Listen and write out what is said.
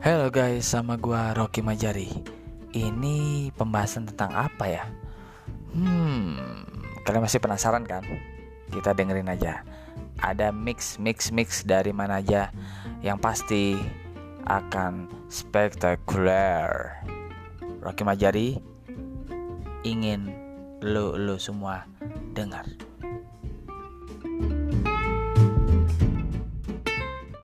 Halo guys, sama gua Rocky Majari. Ini pembahasan tentang apa ya? Hmm, kalian masih penasaran kan? Kita dengerin aja. Ada mix mix mix dari mana aja yang pasti akan spektakuler. Rocky Majari ingin lo lo semua dengar.